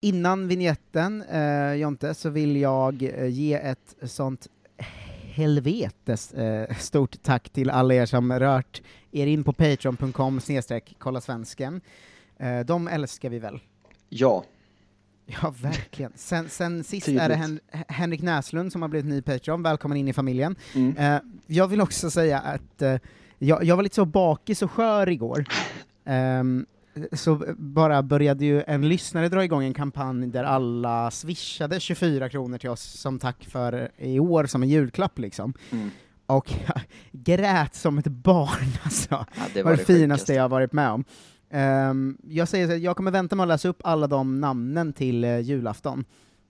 Innan vignetten, eh, Jonte, så vill jag eh, ge ett sånt helvetes eh, stort tack till alla er som rört er in på patreon.com snedstreck kolla svensken. Eh, de älskar vi väl? Ja. Ja, verkligen. Sen, sen sist Tydligt. är det Hen Henrik Näslund som har blivit ny Patreon, välkommen in i familjen. Mm. Eh, jag vill också säga att eh, jag, jag var lite så bakis och skör igår. Ehm, så bara började ju en lyssnare dra igång en kampanj där alla swishade 24 kronor till oss som tack för i år som en julklapp liksom. Mm. Och jag grät som ett barn alltså. Ja, det var det det finaste jag har varit med om. Ehm, jag säger så jag kommer vänta med att läsa upp alla de namnen till uh, julafton.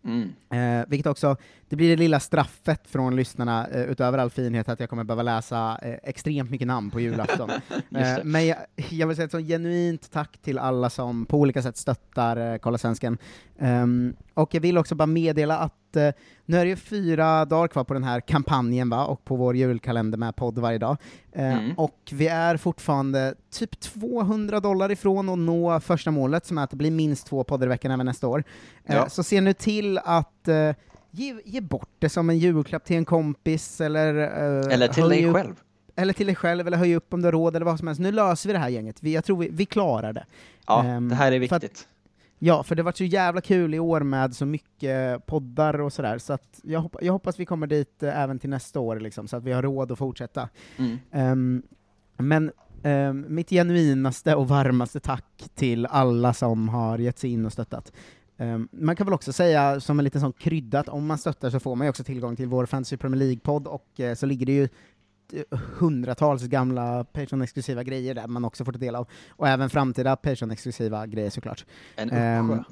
Mm. Eh, vilket också, det blir det lilla straffet från lyssnarna, eh, utöver all finhet, att jag kommer behöva läsa eh, extremt mycket namn på julafton. Eh, men jag, jag vill säga ett så genuint tack till alla som på olika sätt stöttar eh, Kolla Svensken. Ehm, och jag vill också bara meddela att eh, nu är det ju fyra dagar kvar på den här kampanjen, va, och på vår julkalender med podd varje dag. Eh, Mm. Och vi är fortfarande typ 200 dollar ifrån att nå första målet, som är att det blir minst två poddar i veckan även nästa år. Eh, Ja. Så se nu till att eh, ge, ge bort det som en julklapp till en kompis, eller... eh, Eller till dig upp- själv. Eller till dig själv, eller höj upp om du har råd, eller vad som helst. Nu löser vi det här gänget. Vi, jag tror vi, vi klarar det. Ja, Ehm, det här är viktigt. Ja, för det har varit så jävla kul i år med så mycket poddar och sådär, så att jag, hoppa, jag hoppas vi kommer dit eh, även till nästa år, liksom, så att vi har råd att fortsätta. Mm. Ehm, men ehm, mitt genuinaste och varmaste tack till alla som har gett sig in och stöttat. Ehm, man kan väl också säga som en liten sån krydda att om man stöttar så får man ju också tillgång till vår Fantasy Premier League-podd och eh, så ligger det ju hundratals gamla Patreon-exklusiva grejer där man också får ta del av. Och även framtida Patreon-exklusiva grejer såklart. En Ehm, uppsjö.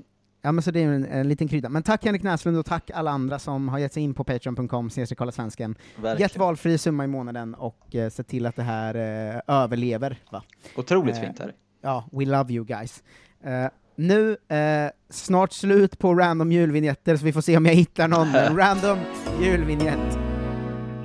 Ja, men så det är en, en liten krydda. Men tack Henrik Näslund och tack alla andra som har gett sig in på patreon.com kolla svensken. Gett Verkligen. valfri summa i månaden och eh, sett till att det här eh, överlever. Va? Otroligt eh, fint här. Ja, we love you guys. Eh, nu, eh, snart slut på random julvinjetter, så vi får se om jag hittar någon. Random julvinjett.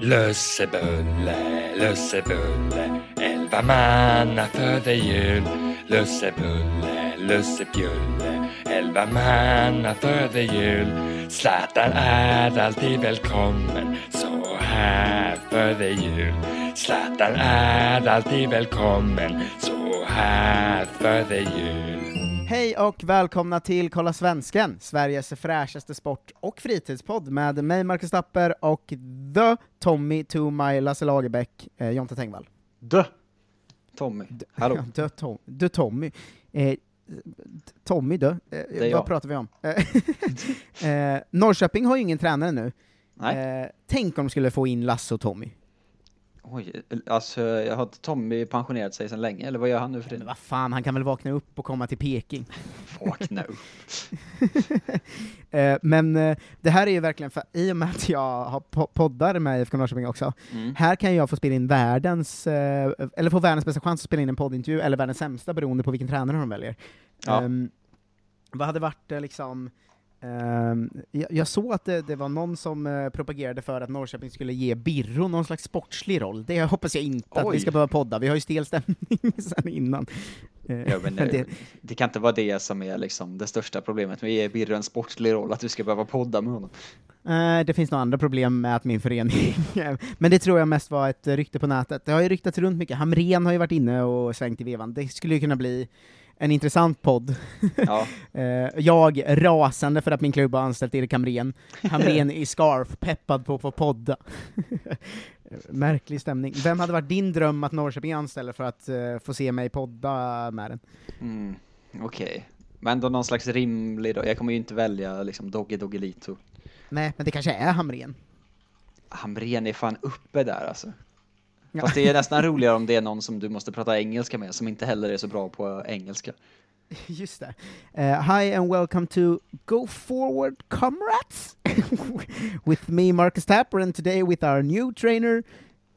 Lussebulle, lussebulle, elva manna föder jul. Lussebulle, lussebjulle, elva manna föder jul. Zlatan är alltid välkommen, så här föder jul. Zlatan är alltid välkommen, så här föder jul. Hej och välkomna till Kolla Svensken, Sveriges fräschaste sport och fritidspodd med mig, Marcus Tapper, och the Tommy to my Lasse Lagerbäck, eh, Jonte Tengvall. Dö! Tommy. Hallå. Ja, dö Tom, dö Tommy. Eh, Tommy dö. Eh, vad pratar vi om? Eh, eh, Norrköping har ju ingen tränare nu. Nej. Eh, tänk om de skulle få in Lasse och Tommy. Oj, alltså jag har Tommy pensionerat sig sedan länge, eller vad gör han nu för Men tiden? vad fan, han kan väl vakna upp och komma till Peking. Vakna upp. Eh, men eh, det här är ju verkligen, för, i och med att jag har po- poddar med IFK Norrköping också, Mm. här kan jag få spela in världens, eh, eller få världens bästa chans att spela in en poddintervju, eller världens sämsta beroende på vilken tränare de väljer. Ja. Ehm, vad hade varit liksom, jag, jag såg att det, det var någon som eh, propagerade för att Norrköping skulle ge Birro någon slags sportslig roll. Det hoppas jag inte att vi Oj. ska behöva podda, vi har ju stel stämning sen innan. Eh, Ja, men, men det, det, kan inte vara det som är liksom det största problemet med att ge Birre en sportslig roll, att du ska behöva podda med honom. Det finns nog andra problem med att min förening... Men det tror jag mest var ett rykte på nätet. Det har ju ryktats runt mycket. Hamren har ju varit inne och svängt i vevan. Det skulle ju kunna bli en intressant podd. Ja. Eh, jag rasande för att min klubb har anställt Erik Hamrén. Hamrén i scarf, peppad på att få podda. Märklig stämning. Vem hade varit din dröm att Norrköping anställer för att eh, få se mig podda med den? Mm, Okej. Men ändå någon slags rimlig då. Jag kommer ju inte välja liksom Dogge Doggelito. Nej, men det kanske är Hamrén. Hamrén är fan uppe där alltså. Ja. Fast det är nästan roligare om det är någon som du måste prata engelska med, som inte heller är så bra på engelska. Just det. Eh, hi and welcome to Go Forward Comrades! with me Marcus Tapper and today with our new trainer.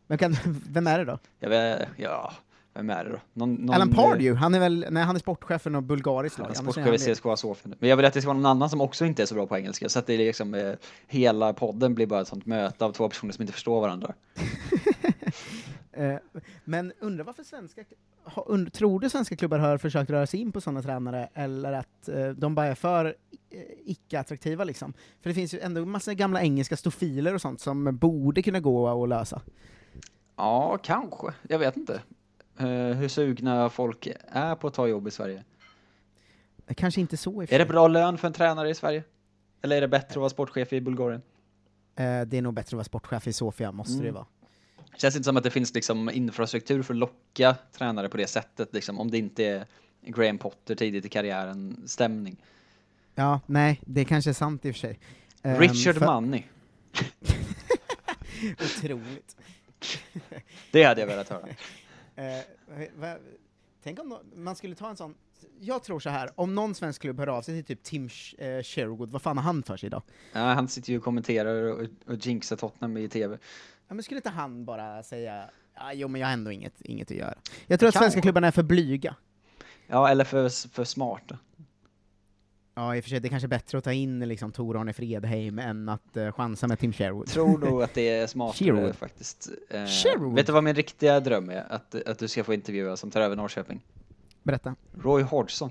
Vem, kan, vem är det då? Jag vet, ja, vem är det då? Någon, någon, Alan Pardew, han är väl, nej han är sportchef för något bulgariskt lag. Är sportchef i. CSKA Sofia. Men jag vill att det ska vara någon annan som också inte är så bra på engelska, så att det är liksom, eh, hela podden blir bara ett sånt möte av två personer som inte förstår varandra. Eh, men undrar varför svenska, ha, und, tror du svenska klubbar har försökt röra sig in på sådana tränare, eller att eh, de bara är för eh, icke-attraktiva liksom? För det finns ju ändå massa gamla engelska stofiler och sånt som borde kunna gå att lösa. Ja, kanske. Jag vet inte. Hur sugna folk är på att ta jobb i Sverige. Kanske inte så i Är det bra lön för en tränare i Sverige? Eller är det bättre att vara sportchef i Bulgarien? Det är nog bättre att vara sportchef i Sofia, måste Mm. det vara. Känns inte som att det finns liksom infrastruktur för att locka tränare på det sättet, liksom, om det inte är Graham Potter tidigt i karriären stämning. Ja, nej, det kanske är sant i och för sig. Ehm, Richard för- Money, Otroligt. det hade jag velat höra. Eh, va, tänk om nå- man skulle ta en sån, jag tror så här, om någon svensk klubb hör av sig till typ Tim eh, Sherwood, vad fan har han för sig idag? Ja, han sitter ju och kommenterar och, och jinxar Tottenham i TV. Ja, men skulle inte han bara säga, ja, jo men jag har ändå inget, inget att göra. Jag tror att svenska klubbarna är för blyga. Ja, eller för, för smarta. Ja, i och för sig, det är kanske är bättre att ta in liksom Tor-Arne Fredheim än att uh, chansa med Tim Sherwood. Tror nog att det är smartare Sherwood. faktiskt. Eh, Sherwood? vet du vad min riktiga dröm är? Att, att du ska få intervjua som tar över Norrköping. Berätta. Roy Hodgson.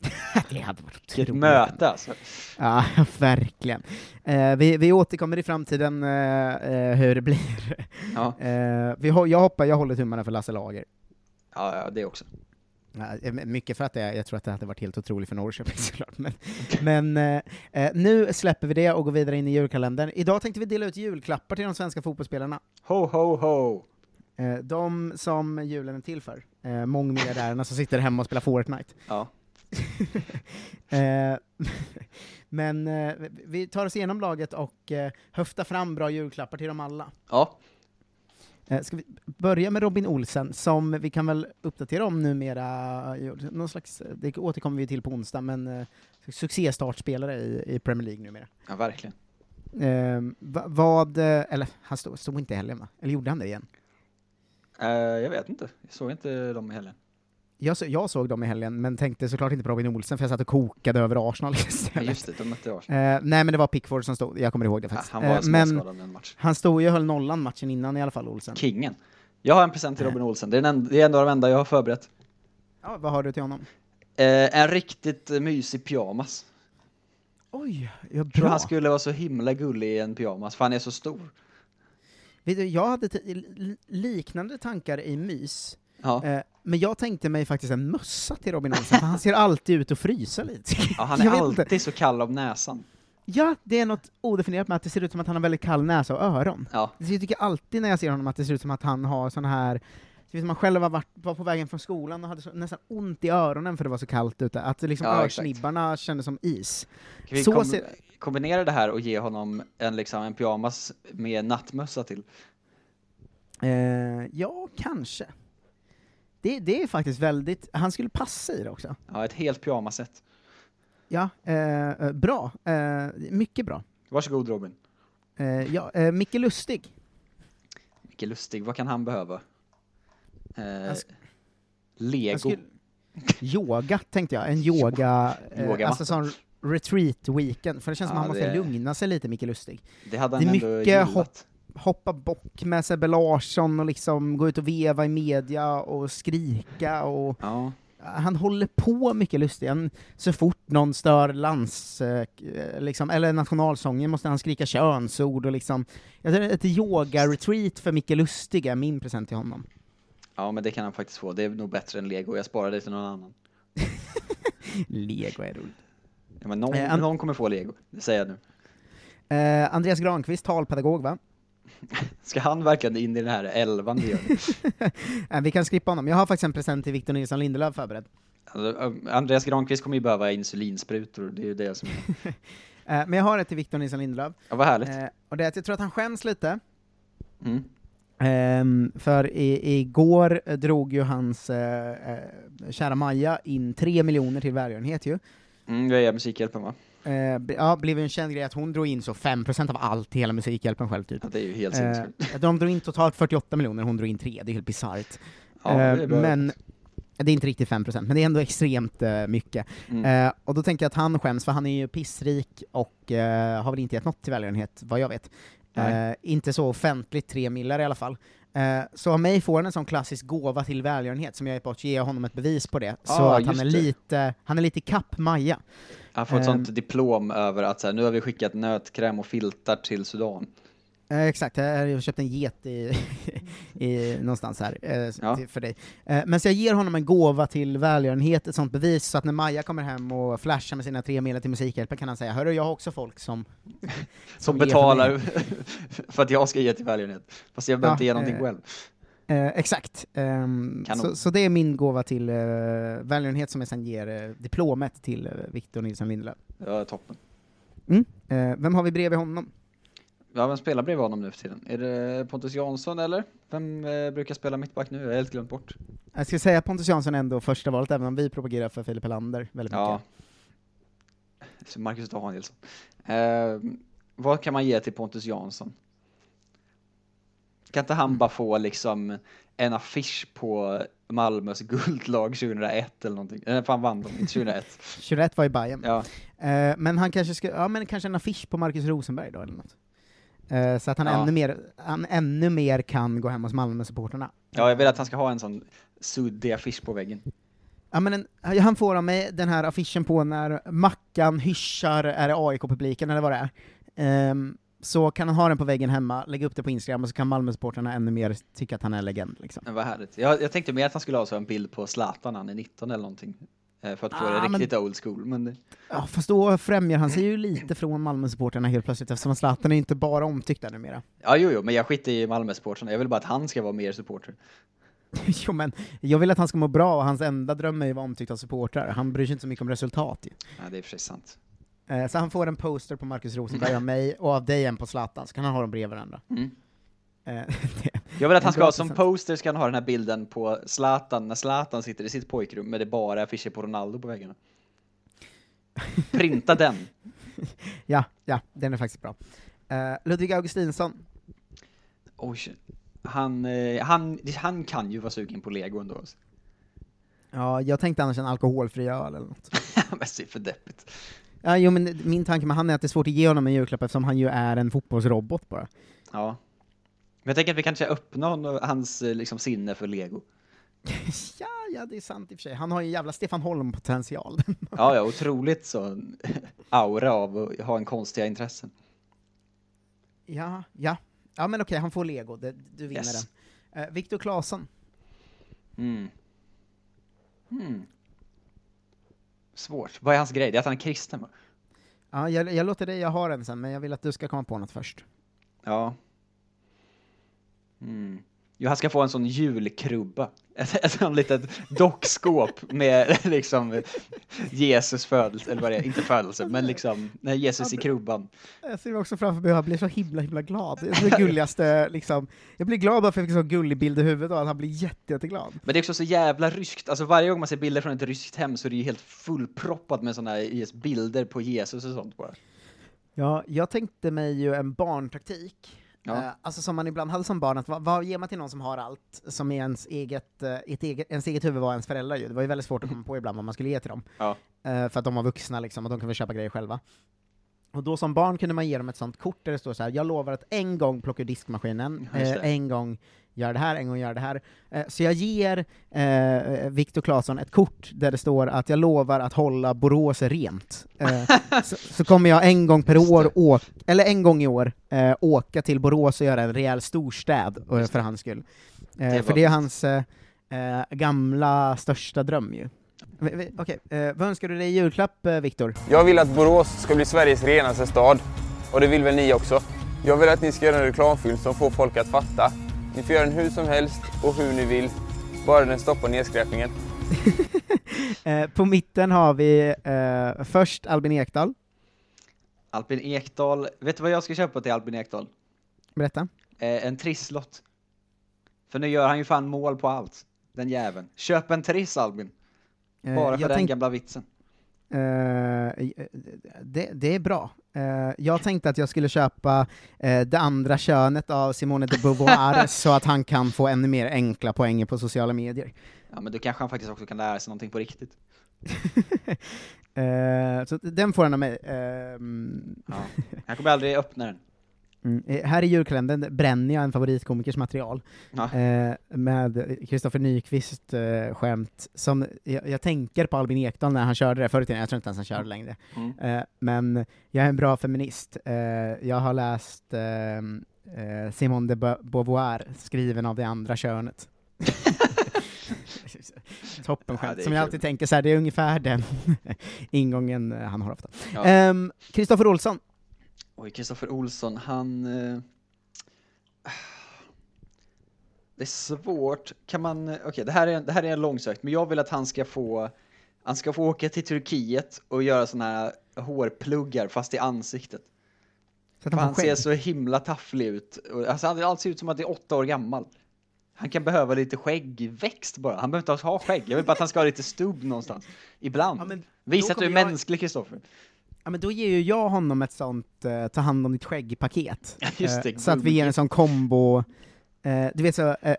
det hade varit otroligt. möte alltså. Ja, verkligen. Eh, vi, vi återkommer i framtiden eh, eh, hur det blir. Ja. Eh, vi, jag hoppas, jag håller tummarna för Lasse Lager. Ja, ja, det också. Ja, eh, mycket för att det, jag tror att det hade varit helt otroligt för Norrköping såklart. Men, men eh, eh, nu släpper vi det och går vidare in i julkalendern. Idag tänkte vi dela ut julklappar till de svenska fotbollsspelarna. Ho, ho, ho! Eh, de som julen är till för. Eh, mångmiljardärerna som sitter hemma och spelar Fortnite. Ja. Eh, men eh, vi tar oss igenom laget och eh, höftar fram bra julklappar till dem alla. Ja. Eh, ska vi börja med Robin Olsen, som vi kan väl uppdatera om numera, eh, någon slags, det återkommer vi till på onsdag, men eh, succéstartspelare i, i Premier League numera. Ja, verkligen. Eh, va, vad, eh, eller han stod, stod inte i helgen va? Eller gjorde han det igen? Eh, jag vet inte. Jag såg inte dem i helgen. Jag, så, jag såg dem i helgen, men tänkte såklart inte på Robin Olsen, för jag satt och kokade över Arsenal Ja, istället. just det, de mötte Arsenal. Eh, nej, men det var Pickford som stod, jag kommer ihåg det Ja, faktiskt. han var Eh, men småskadad med en match. han stod ju och höll nollan matchen innan i alla fall, Olsen. Kingen. Jag har en present till Robin Olsen. Det är, den enda, det är en av de enda jag har förberett. Ja, vad har du till honom? En riktigt mysig pyjamas. Oj, ja, Jag tror bra. han skulle vara så himla gullig i en pyjamas, för han är så stor. Vet jag hade liknande tankar i mys, Ja. eh, men jag tänkte mig faktiskt en mössa till Robin Olsen, för han ser alltid ut att frysa lite. Ja, han är vet alltid inte. så kall om näsan. Ja, det är något odefinierat med att det ser ut som att han har väldigt kall näsa och öron. Ja. Jag tycker alltid när jag ser honom att det ser ut som att han har såna här det som man själv varit, var på vägen från skolan och hade så, nästan ont i öronen för det var så kallt ute, att liksom Ja, exakt. örsnibbarna kändes som is. Kan vi Så kom ser- kombinera det här och ge honom en, liksom, en pyjamas med nattmössa till? Eh, ja, kanske. Det, det är faktiskt väldigt, han skulle passa i det också. Ja, ett helt pyjamasset. Ja, eh, eh, bra. Eh, mycket bra. Varsågod Robin. Eh, ja, eh, Micke Lustig. Micke Lustig, vad kan han behöva? Eh, Lego. Skulle- Yoga, tänkte jag. En yoga, eh, Yogamatta. alltså sån retreat weekend, för det känns som Ja, att han måste det- lugna sig lite, Micke Lustig. Det hade det han är ändå mycket hopp, hoppa bock med Sebbe Larsson och liksom gå ut och veva i media och skrika och Ja. han håller på mycket lustigt. Han, så fort någon stör lands, eh, liksom, eller nationalsången måste han skrika könsord och liksom, jag tror ett yoga-retreat för Micke Lustig är min present till honom. ja, men det kan han faktiskt få. Det är nog bättre än Lego. Jag sparar det till någon annan. Lego är roligt. Ja, men någon, Eh, någon kommer få lego, det säger jag nu. Eh, Andreas Granqvist, talpedagog va? Ska han verkligen in i den här elvan vi gör? Eh, vi kan skippa honom. Jag har faktiskt en present till Victor Nilsson Lindelöf förberedd. Alltså, eh, Andreas Granqvist kommer ju behöva insulinsprutor, det är ju det som. Eh, men jag har ett till Victor Nilsson Lindelöf. Ja, vad härligt. Och det är att jag tror att han skäms lite. Mm. Ehm, för i, igår drog ju hans kära Maja in tre miljoner till välgörenhet ju. Mm, är Musikhjälpen va? Eh, ja, blev ju en känd grej att hon drog in så 5% av allt i hela Musikhjälpen själv typ. Ja, det är ju helt Eh, sinnessjukt. de drog in totalt 48 miljoner, hon drog in 3, det är helt bisarrt. Ja, Eh, men det är inte riktigt 5%, men det är ändå extremt eh, mycket. Mm. Eh, och då tänker jag att han skäms, för han är ju pissrik och eh, har väl inte gett något till välgörenhet, vad jag vet. Inte så offentligt, tre millar i alla fall. Eh, så av mig får han en sån klassisk gåva till välgörenhet som jag är på att ge honom ett bevis på det. så Ah, att han är, det. lite, han är lite kapp Maja. Han får ett Ehm. sånt diplom över att så här, nu har vi skickat nötkräm och filtar till Sudan. Eh, exakt, jag har köpt en get i, i, någonstans här eh, Ja. till, för dig. Eh, men så jag ger honom en gåva till välgörenhet, ett sånt bevis, så att när Maja kommer hem och flashar med sina tre millar till Musikhjälpen kan han säga ”Hörru, jag har också folk som...” Som för betalar mig." för att jag ska ge till välgörenhet. Fast jag behöver Ja, inte ge någonting eh, själv. Eh, exakt. Ehm, så, så det är min gåva till eh, välgörenhet som jag sen ger eh, diplomet till Victor Nilsson Lindelöf. Ja, toppen. Mm. Vem har vi bredvid honom? Ja, vem spelar bredvid honom nu för tiden? Är det Pontus Jansson eller? Vem eh, brukar spela mittback nu? Jag har helt glömt bort. Jag ska säga Pontus Jansson ändå första valet, även om vi propagerar för Filip Helander väldigt Ja. mycket. Så Marcus Danielsson. Eh, vad kan man ge till Pontus Jansson? Kan inte han bara få liksom en affisch på Malmös guldlag 2001 eller någonting? Eller fan vann de inte 2001? 21 var i Bayern. Ja, Eh, men han kanske ska, ja men kanske en affisch på Marcus Rosenberg då eller något. Eh, så att han, Ja. ännu mer, han ännu mer kan gå hem hos Malmö-supporterna. ja, jag vill att han ska ha en sån suddig affisch på väggen. Ja, men en, han får av mig den här affischen på när Mackan hyschar, är det AIK-publiken eller vad det är? Ehm, så kan han ha den på väggen hemma, lägga upp det på Instagram, och så kan Malmö-supporterna ännu mer tycka att han är legend. Liksom. Men vad härligt. Jag, jag tänkte mer att han skulle ha så en bild på Zlatan när han är 19 eller någonting. Eh, För att få Ah, det men- riktigt old school. Men det, Ja, fast då främjar han sig ju lite från Malmö-supporterna helt plötsligt, eftersom Zlatan är inte bara omtyckt där numera. ja, jo, jo, men jag skiter i Malmö-supportrarna. Jag vill bara att han ska vara mer supporter. jo, men jag vill att han ska må bra, och hans enda dröm är ju att vara omtyckt av supportrar. Han bryr sig inte så mycket om resultat ju. Ja, det är sig sant. Eh, Så han får en poster på Marcus Rosenberg av mig, och av dig en på Zlatan, så kan han ha dem bredvid varandra. Mm. Eh, det- Jag vill att han ska ha som poster ska han ha den här bilden på Zlatan, när Zlatan sitter i sitt pojkrum med det bara affischer på Ronaldo på väggarna. Printa den. Ja, ja, den är faktiskt bra. Eh, Ludvig Augustinsson, Oj, han, eh, han, han kan ju vara sugen på lego ändå. alltså. ja, jag tänkte annars en alkoholfri öl eller något. men det är för deppigt. Ja, jo, men min tanke med han är att det är svårt att ge honom en julklapp eftersom han ju är en fotbollsrobot bara. Ja. Men jag tänker att vi kanske öppnar hon- hans eh, liksom, sinne för lego. ja, ja, det är sant i och för sig. Han har ju en jävla Stefan Holm-potential. Ja, ja, otroligt så aura av att ha en konstiga intressen. ja, ja. Ja, men okej, han får lego. Det, du vinner Yes. den. Eh, Viktor Claesson. Mm. Mm. Svårt. Vad är hans grej? Det är att han är kristen va? Ja, jag, jag låter dig, jag har en sen, men jag vill att du ska komma på något först. Ja. Mm. Jo, han ska få en sån julkrubba. Ett, ett sånt litet dockskåp med liksom Jesus födelse, eller vad det är, inte födelse, men liksom när Jesus i krubban. Jag ser också framför mig, jag blir så himla, himla glad. Det är det gulligaste, liksom. Jag blir glad bara för att jag fick en så gullig bild i huvudet och att han blir jätte, jätteglad. Men det är också så jävla ryskt, alltså varje gång man ser bilder från ett ryskt hem så är det ju helt fullproppat med såna här bilder på Jesus och sånt bara. Ja, jag tänkte mig ju en barntaktik. Ja. Eh, alltså som man ibland hade som barn, att vad, vad ger man till någon som har allt, som är ens eget, eh, ett eget, ens eget huvud var ens föräldrar ju. Det var ju väldigt svårt att komma på ibland vad man skulle ge till dem. Ja. Eh, för att de var vuxna liksom, och de kunde köpa grejer själva. Och då som barn kunde man ge dem ett sånt kort där det står så här: jag lovar att en gång plocka ur diskmaskinen, en gång gör det här, en gång gör det här. Eh, så jag ger eh, Viktor Claesson ett kort där det står att jag lovar att hålla Borås rent. Eh, så, så kommer jag en gång per år, åka, eller en gång i år, eh, åka till Borås och göra en rejäl storstäd eh, för det. hans skull. Det Eh, var för det är hans gamla största dröm ju. Okej, eh, vad önskar du dig i julklapp, eh, Viktor? Jag vill att Borås ska bli Sveriges renaste stad. Och det vill väl ni också? Jag vill att ni ska göra en reklamfilm som får folk att fatta. Ni får göra den hur som helst och hur ni vill. Bara den stoppar nedskräpningen. Eh, på mitten har vi eh, först Albin Ekdal. Albin Ekdal, vet du vad jag ska köpa till Albin Ekdal? Berätta. Eh, en trisslott. För nu gör han ju fan mål på allt. Den jäveln. Köp en triss Albin. Eh, Bara för jag den gamla vitsen. Eh, det, det är bra. Eh, jag tänkte att jag skulle köpa eh, det andra könet av Simone de Beauvoir så att han kan få ännu mer enkla poänger på sociala medier. Ja men då kanske han faktiskt också kan lära sig någonting på riktigt. Så den får han av mig. Ehm, Ja. Han kommer aldrig öppna den. Mm. Eh, Här i julkalendern bränner jag en favoritkomikers material, Ja. eh, med Kristoffer Nyqvist eh, skämt, som jag, jag tänker på Albin Ekdal när han körde det förr i tiden, jag tror inte ens han kör det längre. Mm. Eh, men jag är en bra feminist. Eh, jag har läst eh, Simone de Be- Beauvoir, skriven av det andra könet. Toppen Ja, skämt, är som jag kul. alltid tänker så här, det är ungefär den ingången han har ofta. Ja. Ehm, Kristoffer Olsson, Oj, Kristoffer Olsson, han... Eh... Det är svårt. Kan man... eh, Okej, det, här är, det här är en långsökt, men jag vill att han ska få... Han ska få åka till Turkiet och göra såna här hårpluggar, fast i ansiktet. så han ser så himla tafflig ut. Alltså, han allt ser ut som att han är åtta år gammal. Han kan behöva lite skäggväxt bara. Han behöver inte ha skägg. Jag vill bara att han ska ha lite stubb någonstans. Ibland. Ja, Visa att du är jag- mänsklig, Kristoffer. Ja men då ger ju jag honom ett sånt eh, ta hand om ditt skägg-paket. Eh, så att vi ger en sån kombo, eh, du vet så, eh,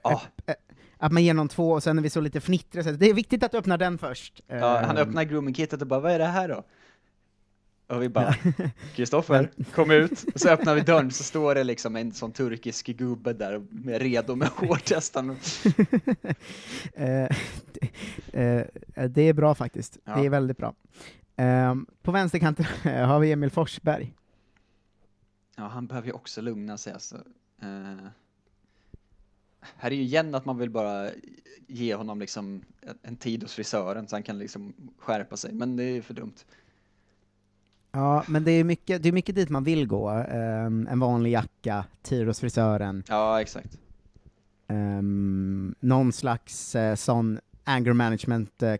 att man ger någon två och sen är vi så lite fnittriga, så det är viktigt att du öppnar den först. Ja, han Eh, öppnar grooming-kittet och bara, vad är det här då? Och vi bara, Kristoffer, kom ut. Och så öppnar vi dörren så står det liksom en sån turkisk gubbe där med redo med hårtestan. det- det är bra faktiskt, Ja. det är väldigt bra. Ehm, på vänsterkanten har vi Emil Forsberg. Ja, han behöver ju också lugna sig alltså. Eh, här är ju igen att man vill bara ge honom liksom en- tid hos frisören så han kan liksom skärpa sig, men det är för dumt. Ja, men det är mycket, det är mycket dit man vill gå. Ehm, en vanlig jacka, tid hos frisören, Ja, exakt. um, någon slags eh, sån anger management uh,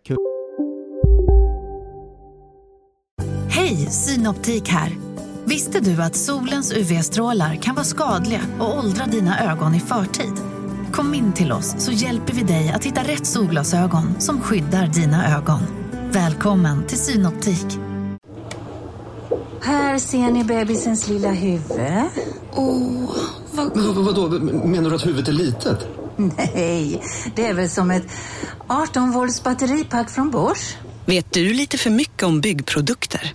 Synoptik här. Visste du att solens UV-strålar kan vara skadliga och åldra dina ögon i förtid? Kom in till oss så hjälper vi dig att hitta rätt solglasögon som skyddar dina ögon. Välkommen till Synoptik. Här ser ni bebisens lilla huvud. Åh, vad Men vadå, menar du att huvudet är litet? Nej, det är väl som ett 18 volts batteripack från Bors. Vet du lite för mycket om byggprodukter?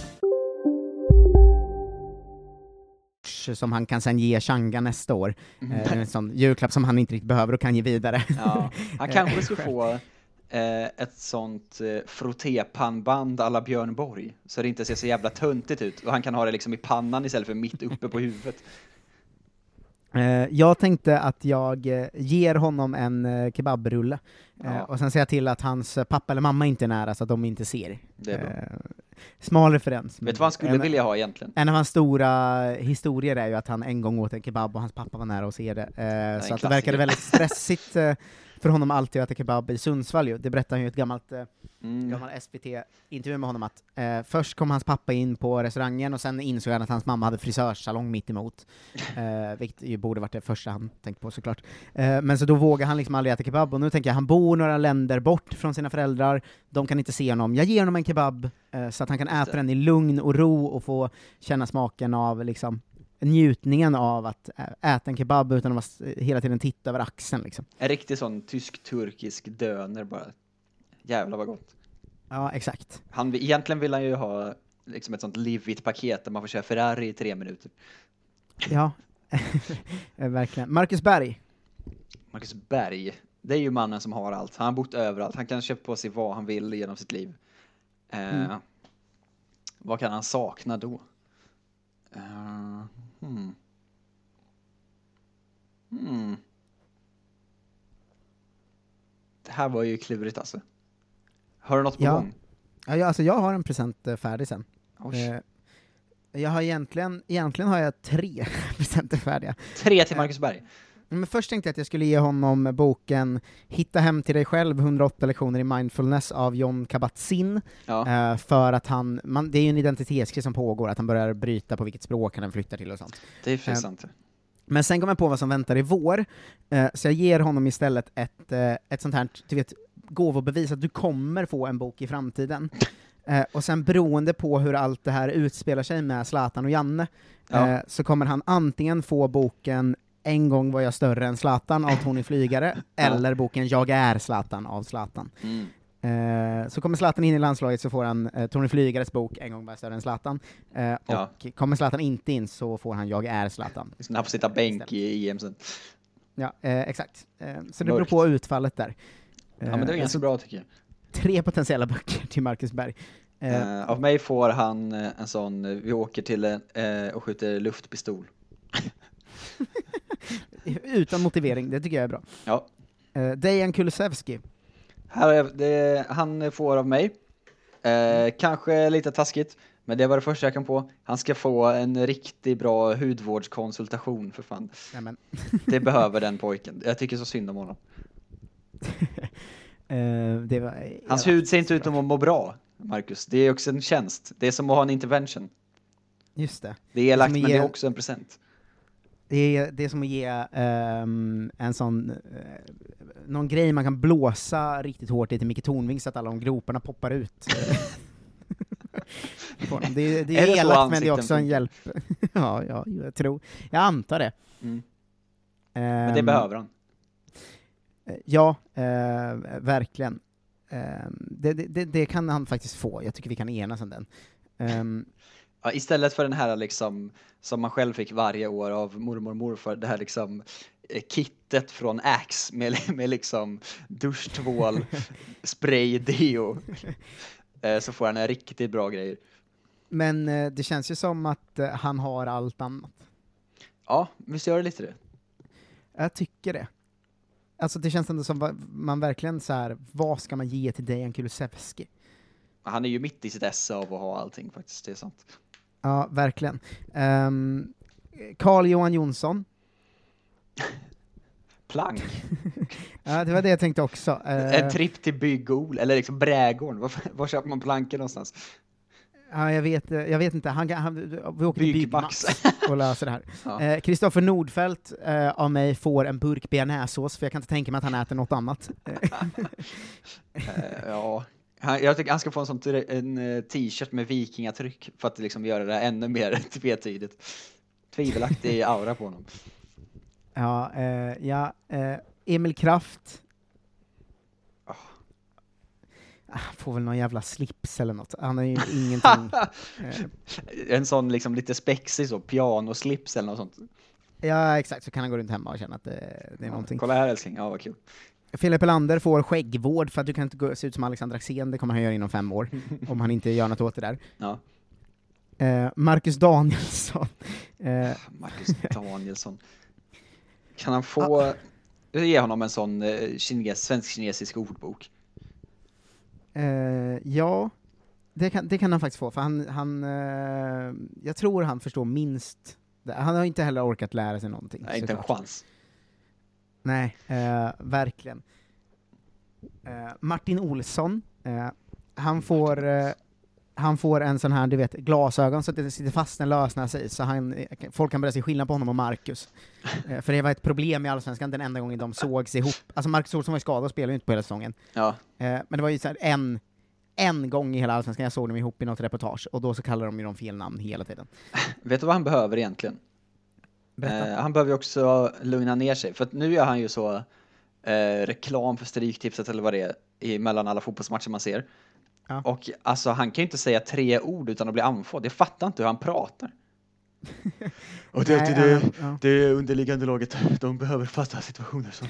Som han kan sen ge Changa nästa år. Mm. Eh, en sån julklapp som han inte riktigt behöver och kan ge vidare. Ja, han Eh, kanske ska själv. få eh, ett sånt eh, frottépannband alla Björn Borg, så det inte ser så jävla töntigt ut. Och han kan ha det liksom i pannan istället för mitt uppe på huvudet. Eh, jag tänkte att jag eh, ger honom en eh, kebabrulle, eh, Ja. och sen säger jag till att hans eh, pappa eller mamma inte är nära så att de inte ser. Smal referens. Vet du vad han skulle En- vilja ha egentligen? En av hans stora historier är ju att han en gång åt en kebab och hans pappa var nära att se det. Eh, så att det verkade väldigt stressigt eh, för honom alltid att äta kebab i Sundsvall ju. Det berättar han ju i ett gammalt, eh, Mm. gammal SVT-intervju med honom att eh, först kom hans pappa in på restaurangen och sen insåg han att hans mamma hade frisörsalong mitt emot. Eh, vilket ju borde varit det första han tänkte på såklart. Eh, men så då vågar han liksom aldrig äta kebab, och nu tänker jag, han bor några länder bort från sina föräldrar, de kan inte se honom, jag ger honom en kebab eh, så att han kan äta den i lugn och ro och få känna smaken av liksom njutningen av att äta en kebab utan att hela tiden titta över axeln liksom. En riktig sån tysk-turkisk döner bara. Jävlar vad gott. Ja, exakt. Han, egentligen vill han ju ha liksom ett sånt livigt paket där man får köra Ferrari i tre minuter. Ja, verkligen. Marcus Berg. Marcus Berg, det är ju mannen som har allt. Han har bott överallt. Han kan köpa på sig vad han vill genom sitt liv. Eh, Mm. Vad kan han sakna då? Eh, hmm. Hmm. Det här var ju klurigt alltså. Har du något på Ja. gång? Ja, jag, alltså jag har en present eh, färdig sen. Oj. Eh, jag har egentligen, egentligen har jag tre presenter färdiga. Tre till Marcus Berg? Men först tänkte jag att jag skulle ge honom boken Hitta hem till dig själv, 108 lektioner i mindfulness av John Kabat-Zinn, Ja. eh, för att han, man, det är ju en identitetskris som pågår, att han börjar bryta på vilket språk han flyttar till och sånt. Det är för Eh. Men sen kom jag på vad som väntar i vår, eh, så jag ger honom istället ett, ett sånt här, du vet, gåvobevis att du kommer få en bok i framtiden. Eh, och sen beroende på hur allt det här utspelar sig med Zlatan och Janne, Ja. eh, så kommer han antingen få boken En gång var jag större än Zlatan av Tony Flygare, eller boken Jag är Zlatan av Zlatan. Mm. Eh, så kommer Zlatan in i landslaget så får han eh, Tony Flygares bok En gång var jag större än Zlatan, eh, Ja. och kommer Zlatan inte in så får han Jag är Zlatan. Han får sitta bänk i EM sen. Ja, eh, exakt. Eh, så det beror på utfallet där. Ja men det är Eh, ganska så bra tycker jag. Tre potentiella böcker till Marcus Berg. Eh, av mig får han en sån, vi åker till en, eh, och skjuter luftpistol. utan motivering, det tycker jag är bra. Ja. Eh, Dejan Kulusevski. Här är det, han får av mig, eh, kanske lite taskigt, men det var det första jag kom på. Han ska få en riktigt bra hudvårdskonsultation för fan. Nämen. Det behöver den pojken. Jag tycker så synd om honom. Det var, Hans hud ser inte ut att må bra, Marcus. Det är också en tjänst. Det är som att ha en intervention. Just det. Det är elakt, men det är också en present. Det är, det är som att ge ehm, en sån, eh, någon grej man kan blåsa riktigt hårt i till Micke Tornving så att alla de groparna poppar ut. Det, är- det Är är, elakt men det är också en hjälp. ja, ja, jag tror, jag antar det. Mm. Men det Ehm, behöver han. Eh, Ja, eh, verkligen. Det, det, det, det kan han faktiskt få, jag tycker vi kan enas om den. Ja, istället för den här liksom, som man själv fick varje år av mormor och morfar, det här liksom eh, kittet från Axe med, med liksom duschtvål, spray, deo. Eh, Så får han en riktigt bra grejer. men eh, det känns ju som att han har allt annat. Ja, visst gör det lite det? Jag tycker det. Alltså det känns ändå som man verkligen så här, vad ska man ge till Dejan Kulusevski? Han är ju mitt i sitt esse av att ha allting faktiskt, det är sant. Ja, verkligen. Um, Carl Johan Jonsson. Plank. Ja, det var det jag tänkte också. Eh, En tripp till Bygg-Ol, eller liksom Brädgården. Var, var köper man plankor någonstans? Ja, jag vet, jag vet inte. Han, han, vi åker till Byggmax. Och löser det här. Ja. Eh, Kristoffer Nordfeldt eh, av mig får en burk bearnaisesås, för jag kan inte tänka mig att han äter något annat. Eh, ja. Han, jag tycker han ska få en sån eh, t-shirt med vikingatryck för att liksom göra det ännu mer tvetydigt. Tvivelaktig aura på honom. ja, eh, ja eh, Emil Kraft. Ah, får väl någon jävla slips eller något. Han har ju ingenting. Eh, En sån liksom lite spexig så, pianoslips eller något sånt. ja, exakt, så kan han gå runt hemma och känna att det, det är någonting. Kolla här älskling, ja vad kul. Filip Elander får skäggvård för att du kan inte se ut som Alexander Axén, det kommer han göra inom fem år, om han inte gör något åt det där. Ja. Eh, Marcus Danielsson. Eh, Marcus Danielsson. Kan han få, ge honom en sån eh, kines, svensk-kinesisk ordbok? eh, ja, det kan, det kan han faktiskt få, för han, han eh, jag tror han förstår minst. Han har inte heller orkat lära sig någonting. Nej, inte en såklart. chans. Nej, eh, verkligen. Eh, Martin Olsson, eh, han får eh, han får en sån här, du vet, glasögon så att det sitter fast en lösnäsa i, så han, folk kan börja se skillnad på honom och Marcus. Eh, för det var ett problem i Allsvenskan den enda gången de sågs ihop. Alltså Marcus Olsson var ju skadad och spelade inte på hela säsongen. Ja. Eh, men det var ju så här en, en gång i hela Allsvenskan jag såg dem ihop i något reportage, och då så kallade de ju dem fel namn hela tiden. Vet du vad han behöver egentligen? Eh, han behöver ju också lugna ner sig, för att nu är han ju så eh, reklam för Stryktipset eller vad det är, i, mellan alla fotbollsmatcher man ser. Och alltså han kan ju inte säga tre ord utan att bli andfådd. Jag fattar inte hur han pratar. Och det, Nej, det, det, ja, ja. det underliggande laget, de behöver fasta situationer. Så.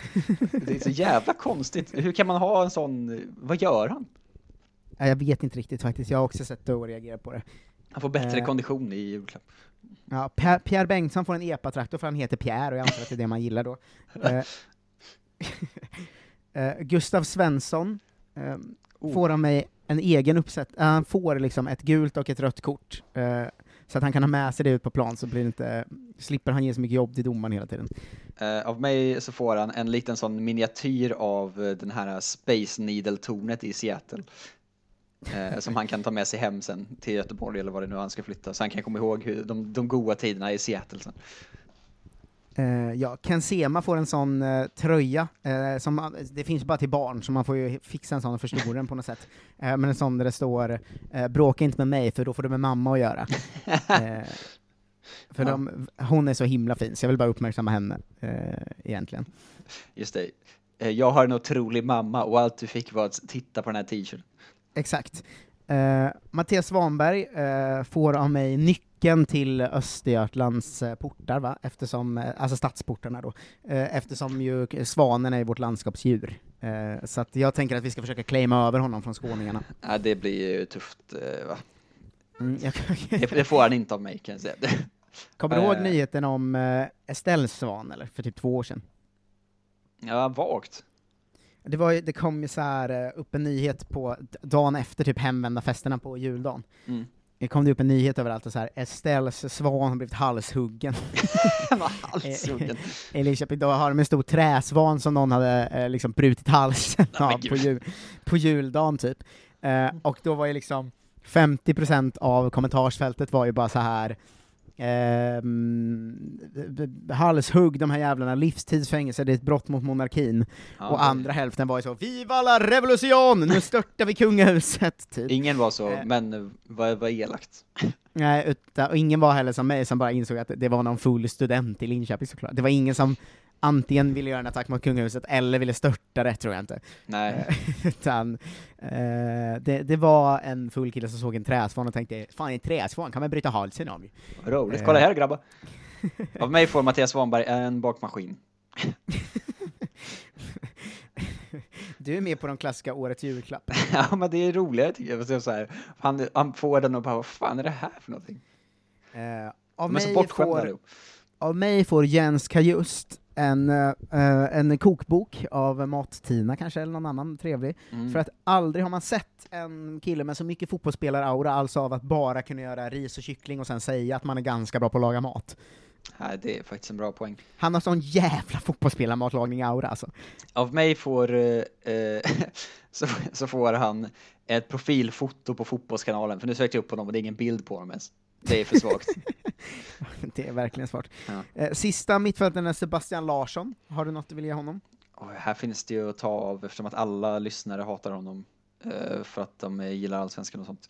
Det är så jävla konstigt. Hur kan man ha en sån, vad gör han? Ja, jag vet inte riktigt faktiskt, jag har också sett det och reagerat på det. Han får bättre Eh. kondition i julklapp. Ja, Per- Pierre Bengtsson får en epatraktor för han heter Pierre, och jag antar att det är det man gillar då. Eh, Gustav Svensson eh, Oh. får av mig en egen uppsätt, eh, han får liksom ett gult och ett rött kort, så att han kan ha med sig det ut på plan, så blir inte, slipper han ge så mycket jobb till domaren hela tiden. Av mig så får han en liten sån miniatyr av den här Space Needle-tornet i Seattle. Eh, som han kan ta med sig hem sen till Göteborg eller vad det nu är han ska flytta. Så han kan komma ihåg hur, de, de goda tiderna i Seattle sen. Eh, ja, Ken Sema får en sån eh, tröja, eh, som, det finns bara till barn, så man får ju fixa en sån och förstora den på något sätt. Men en sån där det står ”bråka inte med mig, för då får du med mamma att göra”. för Ja. de, hon är så himla fin, så jag vill bara uppmärksamma henne, egentligen. Just det. Jag har en otrolig mamma och allt du fick var att titta på den här t-shirten. Exakt. Eh, Mattias Svanberg eh, får av mig nyckeln till Östergötlands eh, portar, va? Eftersom, eh, alltså stadsportarna då, eftersom ju svanen är vårt landskapsdjur. Så att jag tänker att vi ska försöka claima över honom från skåningarna. Ja, det blir ju tufft va? Mm, jag, Det, det får han inte av mig kan jag säga. Kommer du ihåg nyheten om Estelles svan, eller? För typ två år sedan? Ja, vagt. Det, var, ju- det kom ju så här eh, upp en nyhet på dagen efter typ hemvända festerna på juldagen. Mm. Det kom det upp en nyhet överallt och så här Estelles svan har blivit halshuggen. halshuggen? I Linköping, då har de en stor träsvan som någon hade eh, liksom brutit halsen av på, jul, på juldagen typ. Eh, och då var ju liksom 50% av kommentarsfältet var ju bara så här b- halshugg de här jävlarna, livstidsfängelse, det är ett brott mot monarkin. Ja, och andra hälften var ju så ”Viva la revolution! Nu störtar vi kungahuset!” typ. Ingen var så, Eh. men eh, vad vad elakt. Nej, utan, och ingen var heller som mig som bara insåg att det var någon full student i Linköping såklart. Det var ingen som antingen ville göra en attack mot kungahuset eller ville störta det, tror jag inte. Nej. Eh, utan eh, det, det var en full kille som såg en träsvan och tänkte ”Fan, en träsvan kan man bryta halsen av”. Roligt. Kolla här grabbar. Av mig får Mattias Svanberg en bakmaskin. Du är med på de klassiska årets julklapp. ja, men det är roligare tycker jag. Så här, han, han får den och bara, vad fan är det här för någonting? Eh, av, mig får, av mig får Jens Kajust en, eh, en kokbok av Mat-Tina kanske, eller någon annan trevlig. Mm. För att aldrig har man sett en kille med så mycket fotbollsspelaraura, alltså av att bara kunna göra ris och kyckling och sen säga att man är ganska bra på att laga mat. Nej, det är faktiskt en bra poäng. Han har sån jävla fotbollsspelarmatlagning-aura alltså. Av mig får, eh, eh, så, så får han ett profilfoto på Fotbollskanalen, för nu sökte jag upp honom och det är ingen bild på honom ens. Det är för svagt. Det är verkligen svårt. Ja. Eh, sista mittfältaren är Sebastian Larsson. Har du något du vill ge honom? Och här finns det ju att ta av eftersom att alla lyssnare hatar honom eh, för att de eh, gillar allsvenskan och sånt.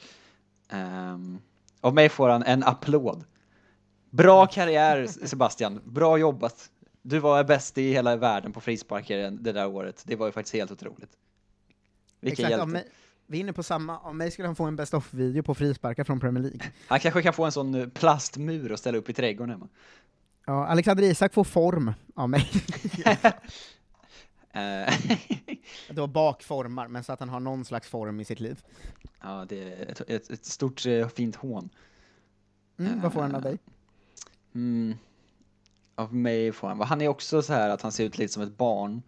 Um, av mig får han en applåd. Bra karriär Sebastian, bra jobbat. Du var bäst i hela världen på frisparkar det där året. Det var ju faktiskt helt otroligt. Vilken Exakt, hjälte. Vi är inne på samma. Av mig skulle han få en best of-video på frisparkar från Premier League. Han kanske kan få en sån eh, plastmur och ställa upp i trädgården hemma. Ja, Alexander Isak får form av mig. Eh, Då bakformar, men så att han har någon slags form i sitt liv. ja, det är ett, ett, ett stort eh, fint hån. Mm, vad får han av dig? Mm. Av mig får han, han är också så här att han ser ut lite som ett barn.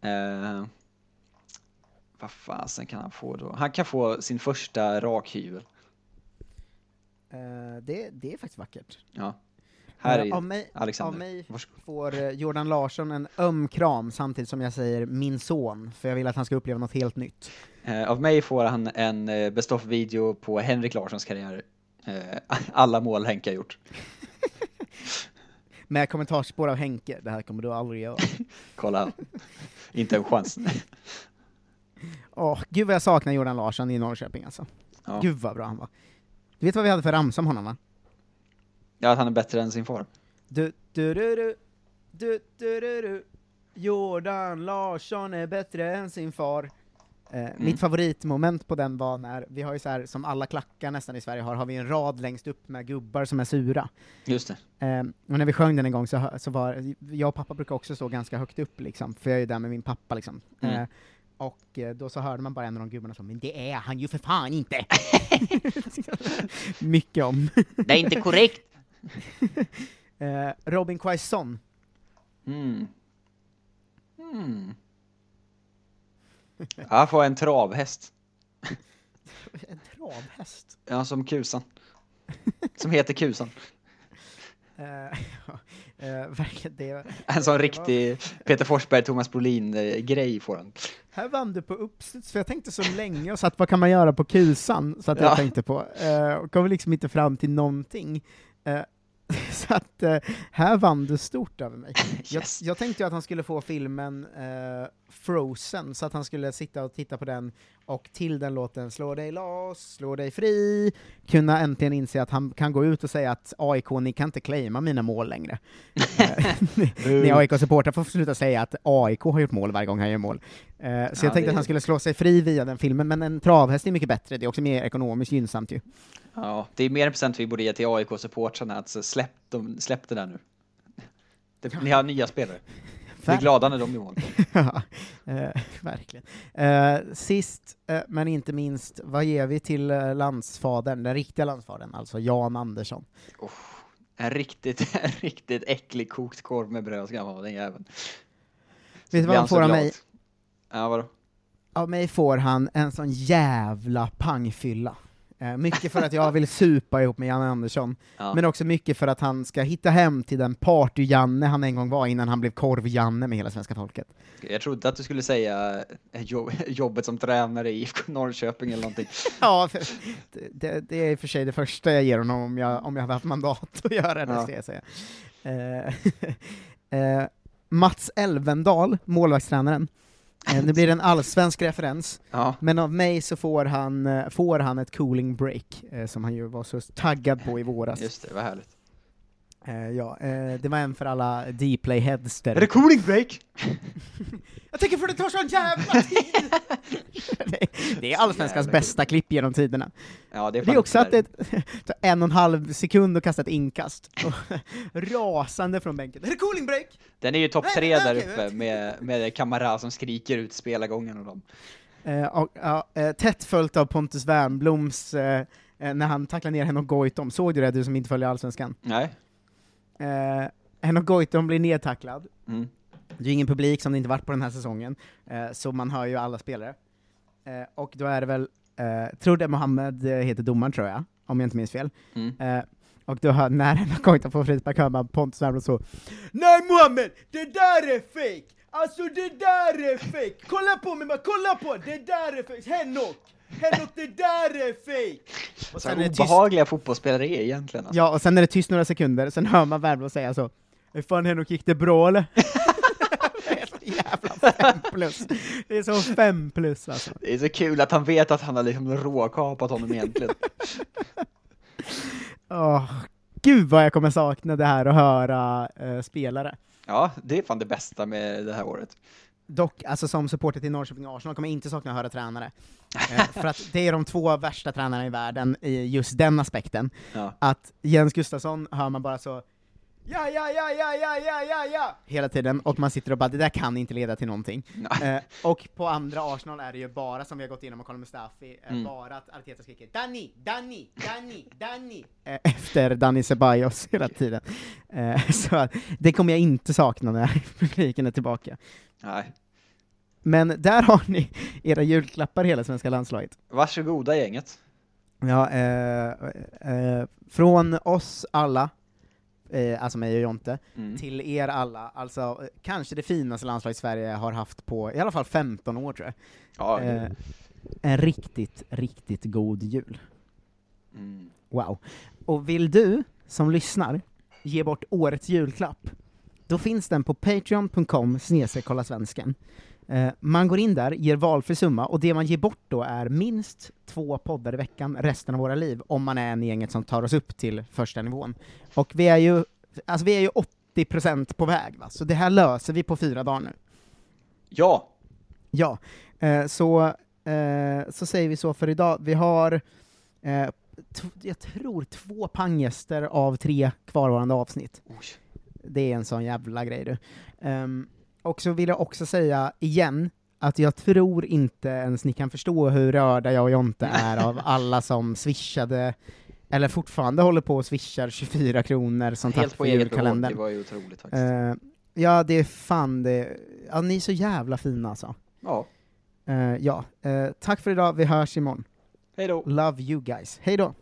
Eh, vad fasen kan han få då? Han kan få sin första rakhyvel. Eh, det, det är faktiskt vackert. Ja. Här Eh, är av mig, Alexander. Av mig Varsågod. får eh, Jordan Larsson en öm kram samtidigt som jag säger min son, för jag vill att han ska uppleva något helt nytt. Eh, av mig får han en eh, best of-video på Henrik Larssons karriär. Eh, alla mål Henke har gjort. Med kommentarsspår av Henke, det här kommer du aldrig göra. Kolla, inte en chans. Åh, gud vad jag saknar Jordan Larsson i Norrköping alltså. Ja. Gud vad bra han var. Du vet vad vi hade för ramsa om honom va? Ja, att han är bättre än sin far. Du, du, du, du, du, du, du, du. Jordan Larsson är bättre än sin far. Eh, Mitt favoritmoment på den var när, vi har ju så här, som alla klackar nästan i Sverige har, har vi en rad längst upp med gubbar som är sura. Just det. Eh, och när vi sjöng den en gång så, så var, jag och pappa brukar också stå ganska högt upp liksom, för jag är ju där med min pappa liksom. Mm. Eh, och eh, då så hörde man bara en av de gubbarna som men det är han ju för fan inte! Mycket om. Det är inte korrekt. eh, Robin Quaison. Mm. Mm. Jag får en travhäst. En travhäst? Ja, som Kusan. Som heter Kusan. Eh, ja, verkligen, det, En sån det var- riktig Peter Forsberg, Thomas Brolin-grej får han. Här vann du på uppstuds, för jag tänkte så länge och satt vad kan man göra på kusan, så att jag Ja. tänkte på, eh, och kom liksom inte fram till någonting. Eh, så att eh, här vann du stort över mig. Jag, jag tänkte att han skulle få filmen eh, Frozen, så att han skulle sitta och titta på den, och till den låten Slå dig loss, slå dig fri, kunna äntligen inse att han kan gå ut och säga att AIK, ni kan inte claima mina mål längre. Eh, ni AIK-supportrar får sluta säga att AIK har gjort mål varje gång han gör mål. Eh, så Ja, jag tänkte det- att han skulle slå sig fri via den filmen, men en travhäst är mycket bättre, det är också mer ekonomiskt gynnsamt ju. Ja, det är mer en present vi borde ge till AIK-supportrarna, att släpp, de, släpp det där nu. Det, ni har nya spelare. Vi är glada när de gör mål. ja, eh, verkligen. Eh, sist, eh, men inte minst, vad ger vi till eh, landsfadern, den riktiga landsfadern, alltså Jan Andersson? En riktigt, en riktigt äcklig kokt korv med bröd ska han vara, den jäveln. Vet du vad han får av mig? Ja, vadå? Av mig får han en sån jävla pangfylla. Eh, mycket för att jag vill supa ihop med Janne Andersson, Ja. men också mycket för att han ska hitta hem till den party-Janne han en gång var innan han blev korv-Janne med hela svenska folket. Jag trodde att du skulle säga eh, jobb, jobbet som tränare i IFK Norrköping eller någonting. Ja, för, det, det är i och för sig det första jag ger honom om jag, om jag hade haft mandat att göra det, Ja. ska jag säga. Eh, eh, Mats Elvendal, målvaktstränaren. Eh, nu blir det en allsvensk referens, Ja. men av mig så får han, eh, får han ett cooling break, eh, som han ju var så taggad på i våras. Just det, vad härligt. Eh, ja, eh, det var en för alla Dplay-heads där Är det cooling break? Jag tänker för det tar sån jävla tid! det, det är allsvenskans bästa klipp genom tiderna. Ja, det är det är också att det tar en och en halv sekund att kasta ett inkast. Och rasande från bänken. Är det cooling break? Den är ju topp tre där uppe med, med Kamara som skriker ut spelargången och dem. Eh, och, tätt följt av Pontus Wernbloms, när han tacklar ner Henok Goitom. Såg du det, du som inte följer Allsvenskan? Nej. Eh, Henok Goitom blir nedtacklad. Mm. Det är ingen publik som det inte varit på den här säsongen, eh, så man hör ju alla spelare. Eh, och då är det väl, eh, Trude Mohammed eh, heter domaren tror jag, om jag inte minns fel. Mm. Eh, och då hör, när Henok Goitom får frispark hör man Pontus Wernbloom så Nej Mohammed, det där är fake! Alltså det där är fake! Kolla på mig, man, kolla på! Det där är fake! Henok! Henok, det där är fake! Och Så sen är det tyst obehagliga fotbollsspelare är egentligen alltså. Ja, och sen är det tyst några sekunder, sen hör man Wernbloom säga så Hur fan Henok, gick det bra eller? jävla fem plus. Det är så fem plus alltså. Det är så kul att han vet att han har liksom råkapat honom egentligen. Åh, gud vad jag kommer sakna det här att höra eh, spelare. Ja, det är fan det bästa med det här året. Dock, alltså som supporter till Norrköping och Arsenal kommer jag inte sakna att höra tränare. Eh, för att det är de två värsta tränarna i världen i just den aspekten. Ja. Att Jens Gustafsson hör man bara så Ja, ja, ja, ja, ja, ja, ja, ja! Hela tiden, och man sitter och bara det där kan inte leda till någonting. Eh, och på andra Arsenal är det ju bara, som vi har gått igenom och kollat Mustafi, eh, Mm. bara att Arteta skriker Danny, Danny, Danny, Danny! Eh, efter Danny Ceballos hela tiden. Eh, så det kommer jag inte sakna när publiken är tillbaka. Nej. Men där har ni era julklappar hela svenska landslaget. Varsågoda gänget. Ja, eh, eh, från oss alla, eh, alltså mig och Jonte, Mm. till er alla, alltså eh, kanske det finaste landslaget Sverige har haft på i alla fall 15 år tror jag. Ja, Eh, en riktigt, riktigt god jul. Mm. Wow. Och vill du, som lyssnar, ge bort årets julklapp, då finns den på patreon.com kolla svensken. Eh, man går in där, ger valfri summa, och det man ger bort då är minst två poddar i veckan resten av våra liv, om man är en i gänget som tar oss upp till första nivån. Och vi är ju, alltså vi är ju 80% på väg, va? så det här löser vi på fyra dagar nu. Ja! Ja, eh, så eh, så säger vi så för idag. Vi har, jag tror, två panggäster av tre kvarvarande avsnitt. Det är en sån jävla grej du. Och så vill jag också säga igen, att jag tror inte ens ni kan förstå hur rörda jag och Jonte är av alla som swishade, eller fortfarande håller på och swishar 24 kronor som tack Helt på för eget bevåg, julkalendern. det var ju otroligt faktiskt. Eh, ja, det är fan det. Ja, ni är så jävla fina alltså. Ja. Eh, ja, eh, tack för idag, vi hörs imorgon. Hej då. Love you guys. Hej då.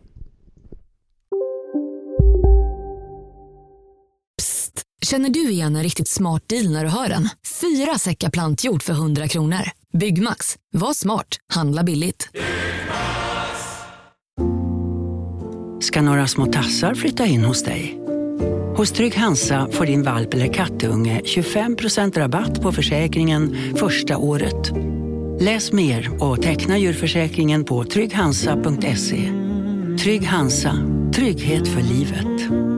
Känner du igen en riktigt smart deal när du hör den? Fyra säckar plantjord för 100 kronor. Byggmax. Var smart. Handla billigt. ska några små tassar flytta in hos dig. Hos Trygg Hansa får din valp eller kattunge 25% rabatt på försäkringen första året. Läs mer och teckna djurförsäkringen på trygghansa.se. Trygg Hansa, trygghet för livet.